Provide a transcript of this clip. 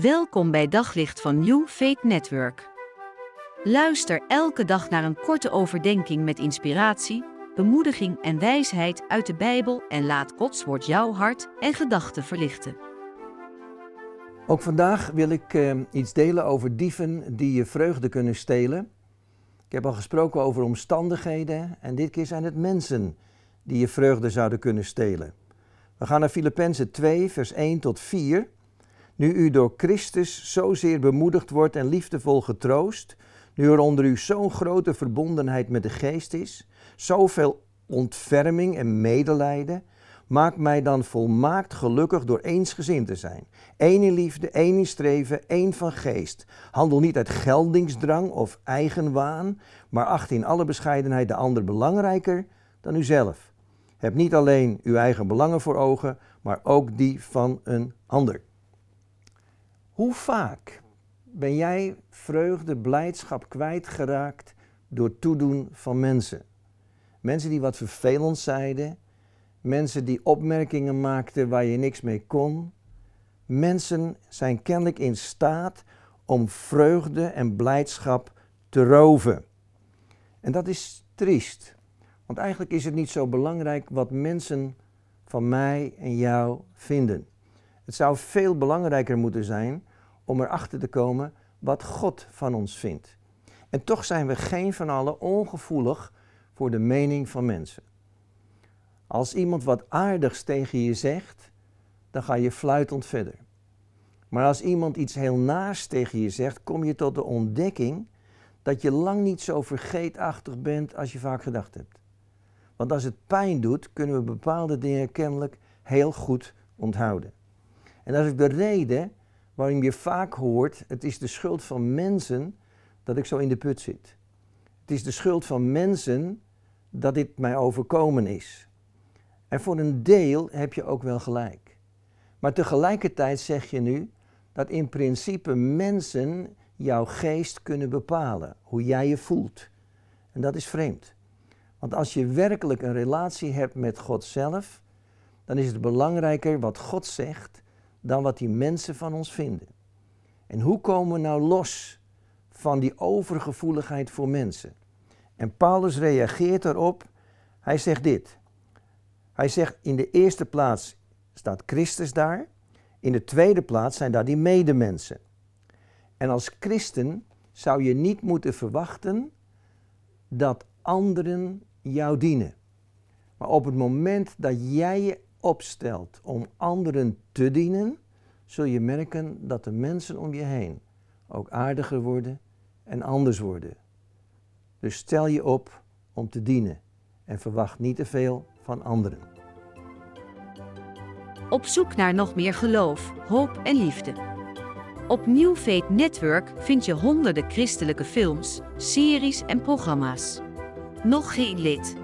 Welkom bij Daglicht van New Faith Network. Luister elke dag naar een korte overdenking met inspiratie, bemoediging en wijsheid uit de Bijbel en laat Gods woord jouw hart en gedachten verlichten. Ook vandaag wil ik eh, iets delen over dieven die je vreugde kunnen stelen. Ik heb al gesproken over omstandigheden en dit keer zijn het mensen die je vreugde zouden kunnen stelen. We gaan naar Filippenzen 2, vers 1 tot 4. Nu u door Christus zozeer bemoedigd wordt en liefdevol getroost, nu er onder u zo'n grote verbondenheid met de geest is, zoveel ontferming en medelijden, maak mij dan volmaakt gelukkig door eensgezind te zijn. Eén in liefde, één in streven, één van geest. Handel niet uit geldingsdrang of eigenwaan, maar acht in alle bescheidenheid de ander belangrijker dan uzelf. Heb niet alleen uw eigen belangen voor ogen, maar ook die van een ander. Hoe vaak ben jij vreugde, blijdschap kwijtgeraakt door toedoen van mensen? Mensen die wat vervelend zeiden, mensen die opmerkingen maakten waar je niks mee kon. Mensen zijn kennelijk in staat om vreugde en blijdschap te roven. En dat is triest, want eigenlijk is het niet zo belangrijk wat mensen van mij en jou vinden. Het zou veel belangrijker moeten zijn om erachter te komen wat God van ons vindt. En toch zijn we geen van allen ongevoelig voor de mening van mensen. Als iemand wat aardigs tegen je zegt, dan ga je fluitend verder. Maar als iemand iets heel naast tegen je zegt, kom je tot de ontdekking dat je lang niet zo vergeetachtig bent als je vaak gedacht hebt. Want als het pijn doet, kunnen we bepaalde dingen kennelijk heel goed onthouden. En dat is de reden waarom je vaak hoort, het is de schuld van mensen dat ik zo in de put zit. Het is de schuld van mensen dat dit mij overkomen is. En voor een deel heb je ook wel gelijk. Maar tegelijkertijd zeg je nu dat in principe mensen jouw geest kunnen bepalen, hoe jij je voelt. En dat is vreemd. Want als je werkelijk een relatie hebt met God zelf, dan is het belangrijker wat God zegt dan wat die mensen van ons vinden. En hoe komen we nou los van die overgevoeligheid voor mensen? En Paulus reageert erop. Hij zegt dit. Hij zegt in de eerste plaats staat Christus daar. In de tweede plaats zijn daar die medemensen. En als christen zou je niet moeten verwachten dat anderen jou dienen. Maar op het moment dat jij je opstelt om anderen te dienen, zul je merken dat de mensen om je heen ook aardiger worden en anders worden. Dus stel je op om te dienen en verwacht niet te veel van anderen. Op zoek naar nog meer geloof, hoop en liefde. Op New Network vind je honderden christelijke films, series en programma's. Nog geen lid?